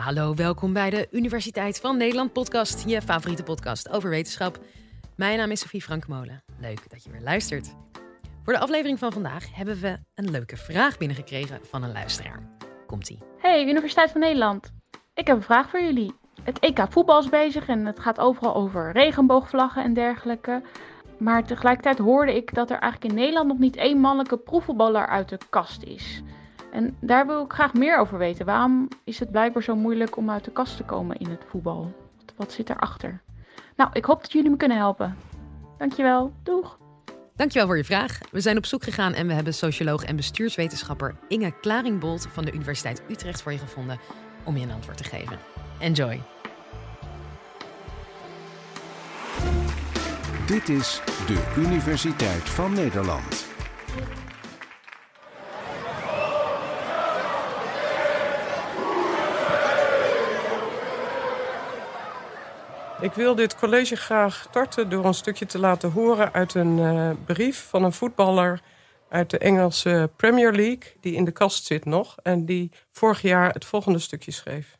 hallo, welkom bij de Universiteit van Nederland podcast, je favoriete podcast over wetenschap. Mijn naam is Sophie Frankmolen. Leuk dat je weer luistert. Voor de aflevering van vandaag hebben we een leuke vraag binnengekregen van een luisteraar. Komt-ie. Hey, Universiteit van Nederland. Ik heb een vraag voor jullie. Het EK voetbal is bezig en het gaat overal over regenboogvlaggen en dergelijke. Maar tegelijkertijd hoorde ik dat er eigenlijk in Nederland nog niet één mannelijke proefvoetballer uit de kast is. En daar wil ik graag meer over weten. Waarom is het blijkbaar zo moeilijk om uit de kast te komen in het voetbal? Wat zit erachter? Nou, ik hoop dat jullie me kunnen helpen. Dankjewel. Doeg! Dankjewel voor je vraag. We zijn op zoek gegaan en we hebben socioloog en bestuurswetenschapper Inge Klaringbolt van de Universiteit Utrecht voor je gevonden om je een antwoord te geven. Enjoy! Dit is de Universiteit van Nederland. Ik wil dit college graag starten door een stukje te laten horen uit een uh, brief van een voetballer uit de Engelse Premier League, die in de kast zit nog en die vorig jaar het volgende stukje schreef.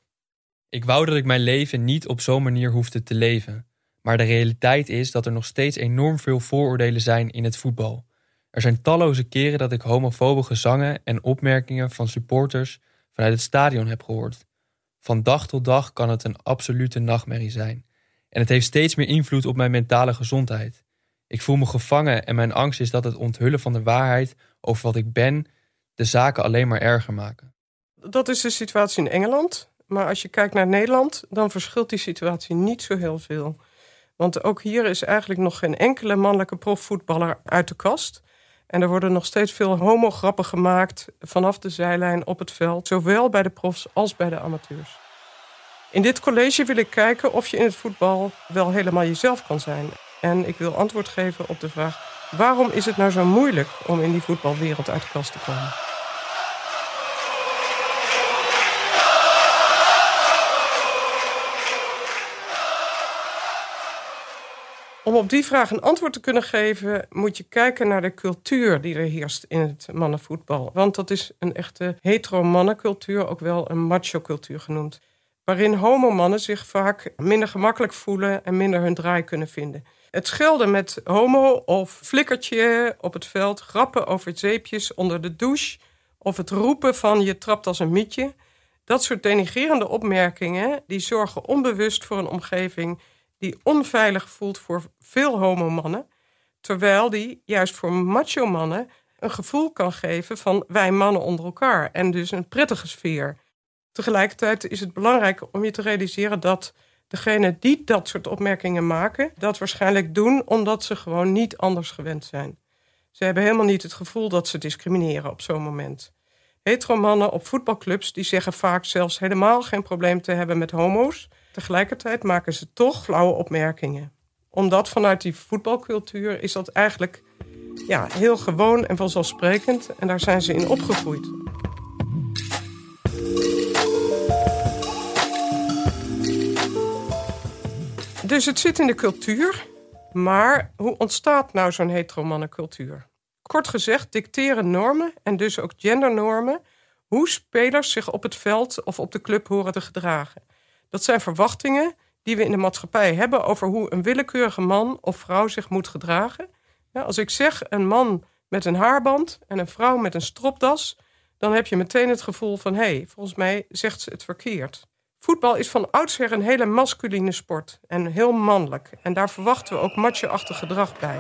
Ik wou dat ik mijn leven niet op zo'n manier hoefde te leven. Maar de realiteit is dat er nog steeds enorm veel vooroordelen zijn in het voetbal. Er zijn talloze keren dat ik homofobe gezangen en opmerkingen van supporters vanuit het stadion heb gehoord. Van dag tot dag kan het een absolute nachtmerrie zijn. En het heeft steeds meer invloed op mijn mentale gezondheid. Ik voel me gevangen en mijn angst is dat het onthullen van de waarheid over wat ik ben de zaken alleen maar erger maken. Dat is de situatie in Engeland. Maar als je kijkt naar Nederland, dan verschilt die situatie niet zo heel veel. Want ook hier is eigenlijk nog geen enkele mannelijke profvoetballer uit de kast. En er worden nog steeds veel homograppen gemaakt vanaf de zijlijn op het veld, zowel bij de profs als bij de amateurs. In dit college wil ik kijken of je in het voetbal wel helemaal jezelf kan zijn. En ik wil antwoord geven op de vraag: waarom is het nou zo moeilijk om in die voetbalwereld uit de kast te komen? Om op die vraag een antwoord te kunnen geven, moet je kijken naar de cultuur die er heerst in het mannenvoetbal. Want dat is een echte hetero-mannencultuur, ook wel een macho-cultuur genoemd. Waarin homomannen zich vaak minder gemakkelijk voelen en minder hun draai kunnen vinden. Het schelden met homo of flikkertje op het veld, grappen over zeepjes onder de douche of het roepen van je trapt als een mietje. Dat soort denigerende opmerkingen die zorgen onbewust voor een omgeving die onveilig voelt voor veel homomannen, terwijl die juist voor macho mannen een gevoel kan geven van wij mannen onder elkaar en dus een prettige sfeer. Tegelijkertijd is het belangrijk om je te realiseren dat degenen die dat soort opmerkingen maken, dat waarschijnlijk doen omdat ze gewoon niet anders gewend zijn. Ze hebben helemaal niet het gevoel dat ze discrimineren op zo'n moment. Heteromannen op voetbalclubs die zeggen vaak zelfs helemaal geen probleem te hebben met homo's. Tegelijkertijd maken ze toch flauwe opmerkingen. Omdat vanuit die voetbalcultuur is dat eigenlijk ja, heel gewoon en vanzelfsprekend. En daar zijn ze in opgegroeid. Dus het zit in de cultuur. Maar hoe ontstaat nou zo'n heteromannencultuur? Kort gezegd dicteren normen en dus ook gendernormen hoe spelers zich op het veld of op de club horen te gedragen. Dat zijn verwachtingen die we in de maatschappij hebben over hoe een willekeurige man of vrouw zich moet gedragen. Ja, als ik zeg een man met een haarband en een vrouw met een stropdas, dan heb je meteen het gevoel van hé, hey, volgens mij zegt ze het verkeerd. Voetbal is van oudsher een hele masculine sport en heel mannelijk. En daar verwachten we ook macho-achtig gedrag bij.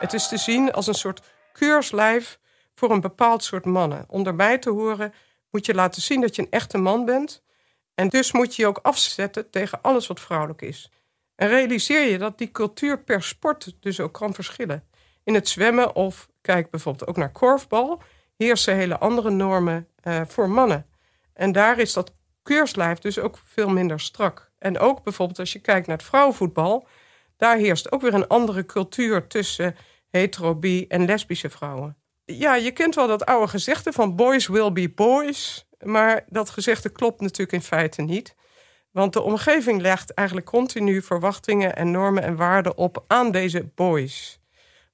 Het is te zien als een soort keurslijf voor een bepaald soort mannen. Om daarbij te horen moet je laten zien dat je een echte man bent. En dus moet je je ook afzetten tegen alles wat vrouwelijk is. En realiseer je dat die cultuur per sport dus ook kan verschillen. In het zwemmen of kijk bijvoorbeeld ook naar korfbal, heersen hele andere normen uh, voor mannen. En daar is dat keurslijf dus ook veel minder strak. En ook bijvoorbeeld als je kijkt naar het vrouwenvoetbal, daar heerst ook weer een andere cultuur tussen hetero, bi en lesbische vrouwen. Ja, je kent wel dat oude gezegde van boys will be boys. Maar dat gezegde klopt natuurlijk in feite niet. Want de omgeving legt eigenlijk continu verwachtingen en normen en waarden op aan deze boys.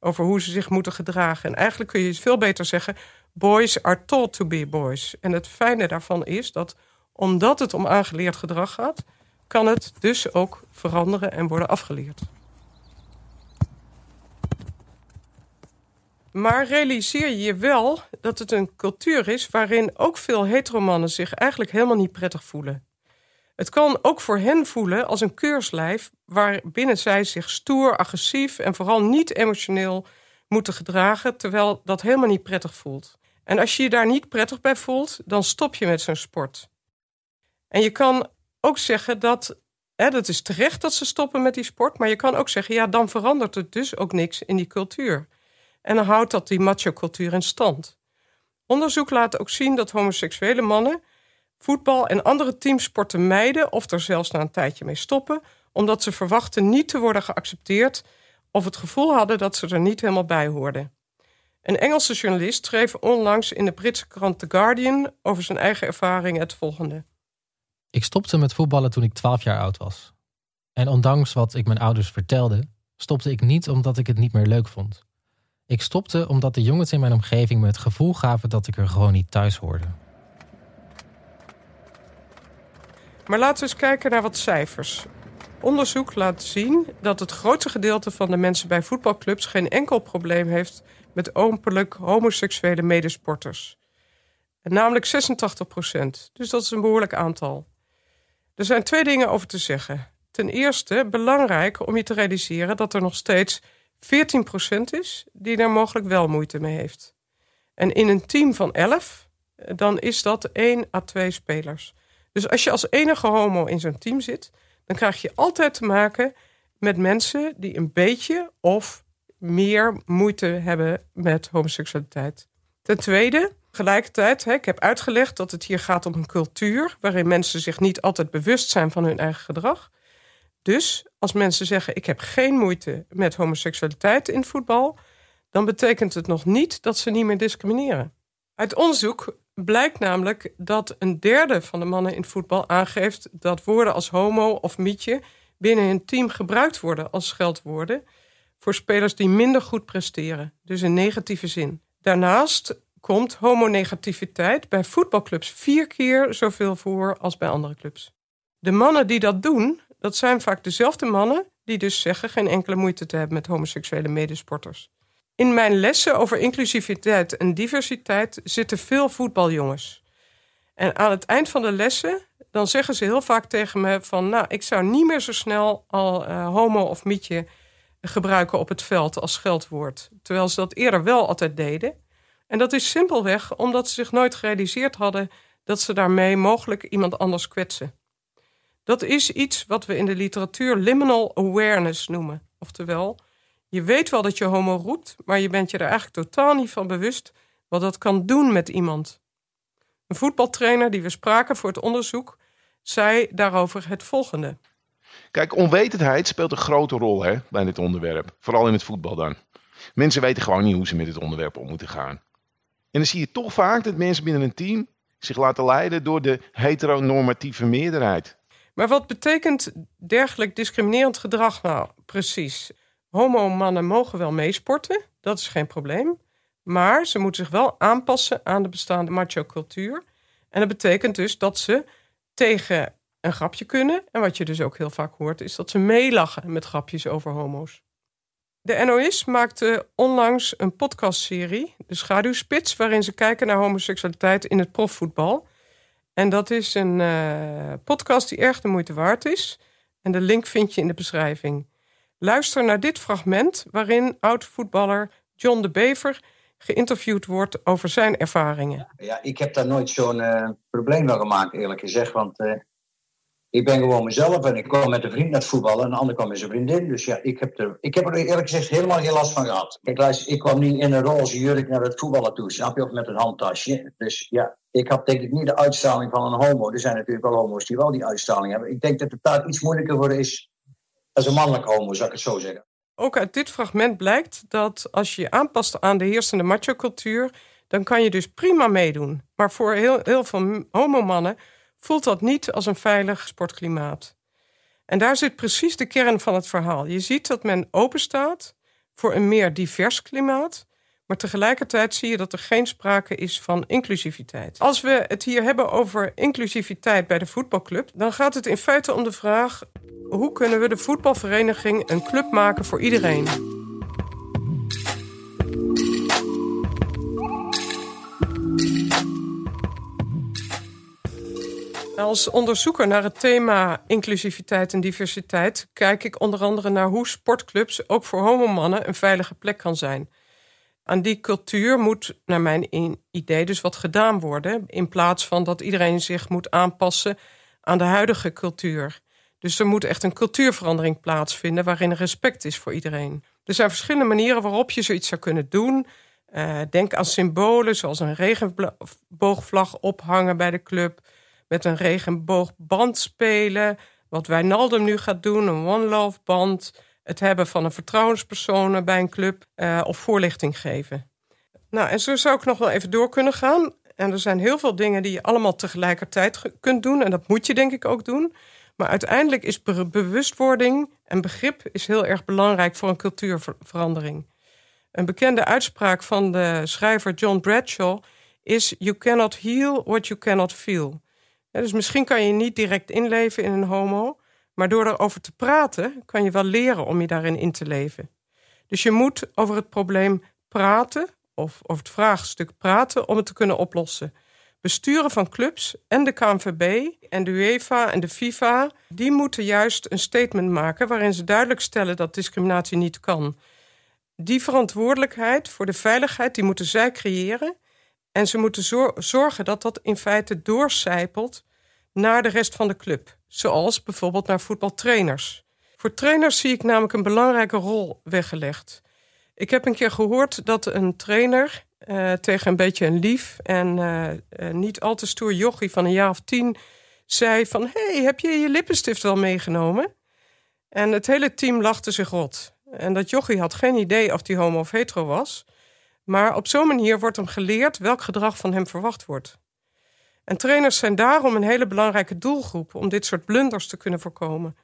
Over hoe ze zich moeten gedragen. En eigenlijk kun je veel beter zeggen: boys are taught to be boys. En het fijne daarvan is dat omdat het om aangeleerd gedrag gaat, kan het dus ook veranderen en worden afgeleerd. Maar realiseer je wel dat het een cultuur is waarin ook veel heteromannen zich eigenlijk helemaal niet prettig voelen. Het kan ook voor hen voelen als een keurslijf waarbinnen zij zich stoer, agressief en vooral niet emotioneel moeten gedragen, terwijl dat helemaal niet prettig voelt. En als je je daar niet prettig bij voelt, dan stop je met zo'n sport. En je kan ook zeggen dat, hè, dat is terecht dat ze stoppen met die sport, maar je kan ook zeggen, ja, dan verandert er dus ook niks in die cultuur. En dan houdt dat die macho-cultuur in stand. Onderzoek laat ook zien dat homoseksuele mannen voetbal en andere teamsporten mijden of er zelfs na een tijdje mee stoppen, omdat ze verwachten niet te worden geaccepteerd of het gevoel hadden dat ze er niet helemaal bij hoorden. Een Engelse journalist schreef onlangs in de Britse krant The Guardian over zijn eigen ervaring het volgende. Ik stopte met voetballen toen ik 12 jaar oud was. En ondanks wat ik mijn ouders vertelde, stopte ik niet omdat ik het niet meer leuk vond. Ik stopte omdat de jongens in mijn omgeving me het gevoel gaven dat ik er gewoon niet thuis hoorde. Maar laten we eens kijken naar wat cijfers. Onderzoek laat zien dat het grootste gedeelte van de mensen bij voetbalclubs geen enkel probleem heeft met openlijk homoseksuele medesporters. namelijk 86 procent. Dus dat is een behoorlijk aantal. Er zijn twee dingen over te zeggen. Ten eerste belangrijk om je te realiseren dat er nog steeds 14 procent is die daar mogelijk wel moeite mee heeft. En in een team van 11, dan is dat 1 à 2 spelers. Dus als je als enige homo in zo'n team zit, dan krijg je altijd te maken met mensen die een beetje of meer moeite hebben met homoseksualiteit. Ten tweede, tegelijkertijd, ik heb uitgelegd dat het hier gaat om een cultuur waarin mensen zich niet altijd bewust zijn van hun eigen gedrag. Dus als mensen zeggen: Ik heb geen moeite met homoseksualiteit in voetbal, dan betekent het nog niet dat ze niet meer discrimineren. Uit onderzoek blijkt namelijk dat een derde van de mannen in voetbal aangeeft dat woorden als homo of mietje binnen hun team gebruikt worden als scheldwoorden voor spelers die minder goed presteren, dus in negatieve zin. Daarnaast komt homonegativiteit bij voetbalclubs vier keer zoveel voor als bij andere clubs. De mannen die dat doen, dat zijn vaak dezelfde mannen die dus zeggen geen enkele moeite te hebben met homoseksuele medesporters. In mijn lessen over inclusiviteit en diversiteit zitten veel voetbaljongens. En aan het eind van de lessen, dan zeggen ze heel vaak tegen me van... nou, ik zou niet meer zo snel al uh, homo of mietje gebruiken op het veld als scheldwoord. Terwijl ze dat eerder wel altijd deden. En dat is simpelweg omdat ze zich nooit gerealiseerd hadden... dat ze daarmee mogelijk iemand anders kwetsen. Dat is iets wat we in de literatuur liminal awareness noemen. Oftewel, je weet wel dat je homo roept, maar je bent je er eigenlijk totaal niet van bewust wat dat kan doen met iemand. Een voetbaltrainer die we spraken voor het onderzoek zei daarover het volgende. Kijk, onwetendheid speelt een grote rol hè, bij dit onderwerp. Vooral in het voetbal dan. Mensen weten gewoon niet hoe ze met dit onderwerp om moeten gaan. En dan zie je toch vaak dat mensen binnen een team zich laten leiden door de heteronormatieve meerderheid. Maar wat betekent dergelijk discriminerend gedrag nou precies? Homo-mannen mogen wel meesporten, dat is geen probleem. Maar ze moeten zich wel aanpassen aan de bestaande macho-cultuur. En dat betekent dus dat ze tegen een grapje kunnen. En wat je dus ook heel vaak hoort, is dat ze meelachen met grapjes over homo's. De NOS maakte onlangs een podcastserie, De Schaduwspits, waarin ze kijken naar homoseksualiteit in het profvoetbal. En dat is een uh, podcast die erg de moeite waard is. En de link vind je in de beschrijving. Luister naar dit fragment waarin oud-voetballer John de Bever geïnterviewd wordt over zijn ervaringen. Ja, ik heb daar nooit zo'n uh, probleem van gemaakt, eerlijk gezegd. Want uh, ik ben gewoon mezelf en ik kwam met een vriend naar het voetballen en de ander kwam met zijn vriendin. Dus ja, ik heb, er, ik heb er eerlijk gezegd helemaal geen last van gehad. Luister, ik kwam niet in een roze jurk naar het voetballen toe, snap je? Of met een handtasje. Dus ja, ik had denk ik niet de uitstraling van een homo. Er zijn natuurlijk wel homo's die wel die uitstraling hebben. Ik denk dat het daar iets moeilijker voor is als een mannelijk homo, zou ik het zo zeggen. Ook uit dit fragment blijkt dat als je je aanpast aan de heersende macho-cultuur, dan kan je dus prima meedoen. Maar voor heel, heel veel homomannen voelt dat niet als een veilig sportklimaat. En daar zit precies de kern van het verhaal. Je ziet dat men open staat voor een meer divers klimaat. Maar tegelijkertijd zie je dat er geen sprake is van inclusiviteit. Als we het hier hebben over inclusiviteit bij de voetbalclub, dan gaat het in feite om de vraag: hoe kunnen we de voetbalvereniging een club maken voor iedereen? Als onderzoeker naar het thema inclusiviteit en diversiteit kijk ik onder andere naar hoe sportclubs ook voor homomannen een veilige plek kan zijn. Aan die cultuur moet, naar mijn idee, dus wat gedaan worden. In plaats van dat iedereen zich moet aanpassen aan de huidige cultuur. Dus er moet echt een cultuurverandering plaatsvinden waarin respect is voor iedereen. Er zijn verschillende manieren waarop je zoiets zou kunnen doen. Uh, denk aan symbolen zoals een regenboogvlag ophangen bij de club met een regenboogband spelen. Wat Wijnaldum nu gaat doen, een One Love band. Het hebben van een vertrouwenspersoon bij een club uh, of voorlichting geven. Nou, en zo zou ik nog wel even door kunnen gaan. En er zijn heel veel dingen die je allemaal tegelijkertijd kunt doen. En dat moet je denk ik ook doen. Maar uiteindelijk is bewustwording en begrip is heel erg belangrijk voor een cultuurverandering. Een bekende uitspraak van de schrijver John Bradshaw is: You cannot heal what you cannot feel dus misschien kan je niet direct inleven in een homo, maar door erover te praten kan je wel leren om je daarin in te leven. Dus je moet over het probleem praten, of over het vraagstuk praten, om het te kunnen oplossen. Besturen van clubs en de KNVB en de UEFA en de FIFA, die moeten juist een statement maken waarin ze duidelijk stellen dat discriminatie niet kan. Die verantwoordelijkheid voor de veiligheid, die moeten zij creëren. En ze moeten zorgen dat dat in feite doorcijpelt naar de rest van de club. Zoals bijvoorbeeld naar voetbaltrainers. Voor trainers zie ik namelijk een belangrijke rol weggelegd. Ik heb een keer gehoord dat een trainer uh, tegen een beetje een lief en uh, uh, niet al te stoer jochie van een jaar of tien zei van... hey, heb je je lippenstift wel meegenomen? En het hele team lachte zich rot. En dat jochie had geen idee of die homo of hetero was... Maar op zo'n manier wordt hem geleerd welk gedrag van hem verwacht wordt. En trainers zijn daarom een hele belangrijke doelgroep om dit soort blunders te kunnen voorkomen.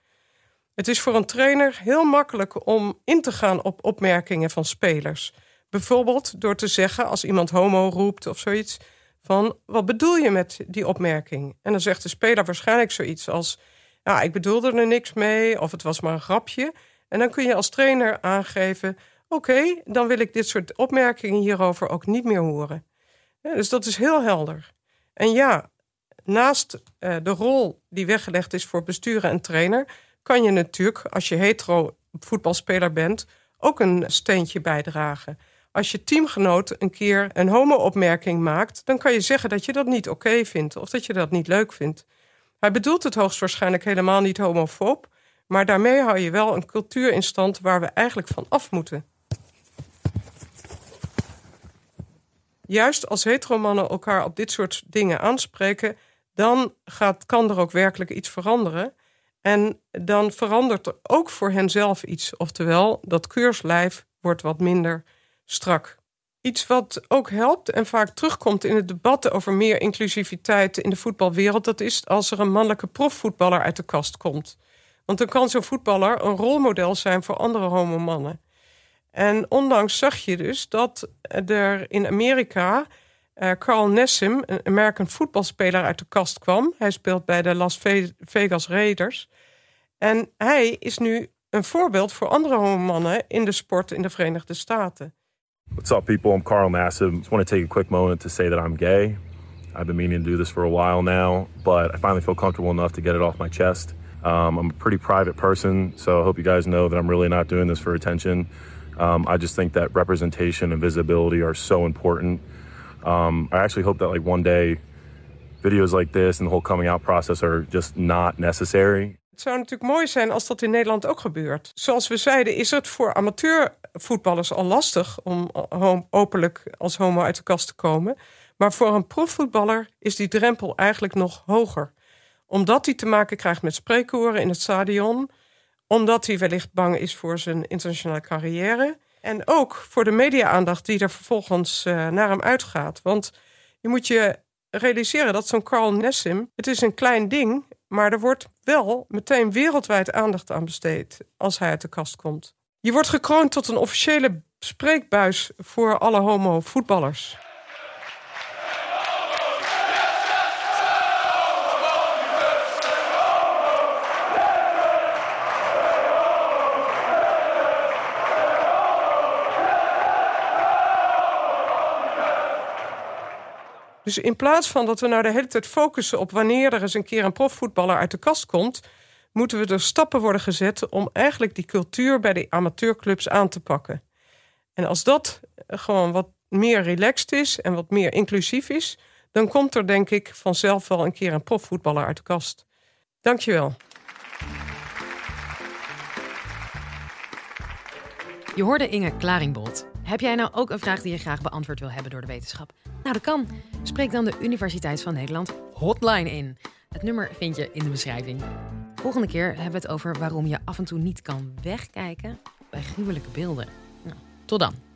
Het is voor een trainer heel makkelijk om in te gaan op opmerkingen van spelers. Bijvoorbeeld door te zeggen als iemand homo roept of zoiets van wat bedoel je met die opmerking? En dan zegt de speler waarschijnlijk zoiets als ja, ik bedoelde er niks mee of het was maar een grapje. En dan kun je als trainer aangeven Oké, dan wil ik dit soort opmerkingen hierover ook niet meer horen. Dus dat is heel helder. En ja, naast uh, de rol die weggelegd is voor besturen en trainer, kan je natuurlijk, als je hetero voetbalspeler bent, ook een steentje bijdragen. Als je teamgenoot een keer een homo-opmerking maakt, dan kan je zeggen dat je dat niet oké vindt of dat je dat niet leuk vindt. Hij bedoelt het hoogstwaarschijnlijk helemaal niet homofoob, maar daarmee hou je wel een cultuur in stand waar we eigenlijk van af moeten. juist als heteromannen elkaar op dit soort dingen aanspreken, dan gaat, kan er ook werkelijk iets veranderen. En dan verandert er ook voor henzelf iets. Oftewel, dat keurslijf wordt wat minder strak. Iets wat ook helpt en vaak terugkomt in het debat over meer inclusiviteit in de voetbalwereld, dat is als er een mannelijke profvoetballer uit de kast komt. Want dan kan zo'n voetballer een rolmodel zijn voor andere homomannen. En onlangs zag je dus dat er in Amerika uh, Carl Nessim, een American voetbalspeler, uit de kast kwam. Hij speelt bij de Las Vegas Raiders. En hij is nu een voorbeeld voor andere mannen in de sport in de Verenigde Staten. What's up, people? I'm Carl Nassib. Just want to take a quick moment to say that I'm gay. I've been meaning to do this for a while now, but I finally feel comfortable enough to get it off my chest. Um, I'm a pretty private person, so I hope you guys know that I'm really not doing this for attention. Um, I just think that representation and visibility are so important. Um, I actually hope that like one day videos like this and the whole coming out process are just not necessary. Het zou natuurlijk mooi zijn als dat in Nederland ook gebeurt. Zoals we zeiden, is het voor amateurvoetballers al lastig om openlijk als homo uit de kast te komen. Maar voor een profvoetballer is die drempel eigenlijk nog hoger. Omdat hij te maken krijgt met spreekkoren in het stadion, omdat hij wellicht bang is voor zijn internationale carrière. En ook voor de media-aandacht die er vervolgens uh, naar hem uitgaat. Want je moet je realiseren dat zo'n Carl Nessim, het is een klein ding, maar er wordt wel meteen wereldwijd aandacht aan besteed als hij uit de kast komt. Je wordt gekroond tot een officiële spreekbuis voor alle homo-voetballers. Dus in plaats van dat we nou de hele tijd focussen op wanneer er eens een keer een profvoetballer uit de kast komt, moeten we er stappen worden gezet om eigenlijk die cultuur bij de amateurclubs aan te pakken. En als dat gewoon wat meer relaxed is en wat meer inclusief is, dan komt er denk ik vanzelf wel een keer een profvoetballer uit de kast. Dankjewel. Je hoorde Inge Klaringbold. Heb jij nou ook een vraag die je graag beantwoord wil hebben door de wetenschap? Nou, dat kan. Spreek dan de Universiteit van Nederland hotline in. Het nummer vind je in de beschrijving. Volgende keer hebben we het over waarom je af en toe niet kan wegkijken bij gruwelijke beelden. Nou, tot dan.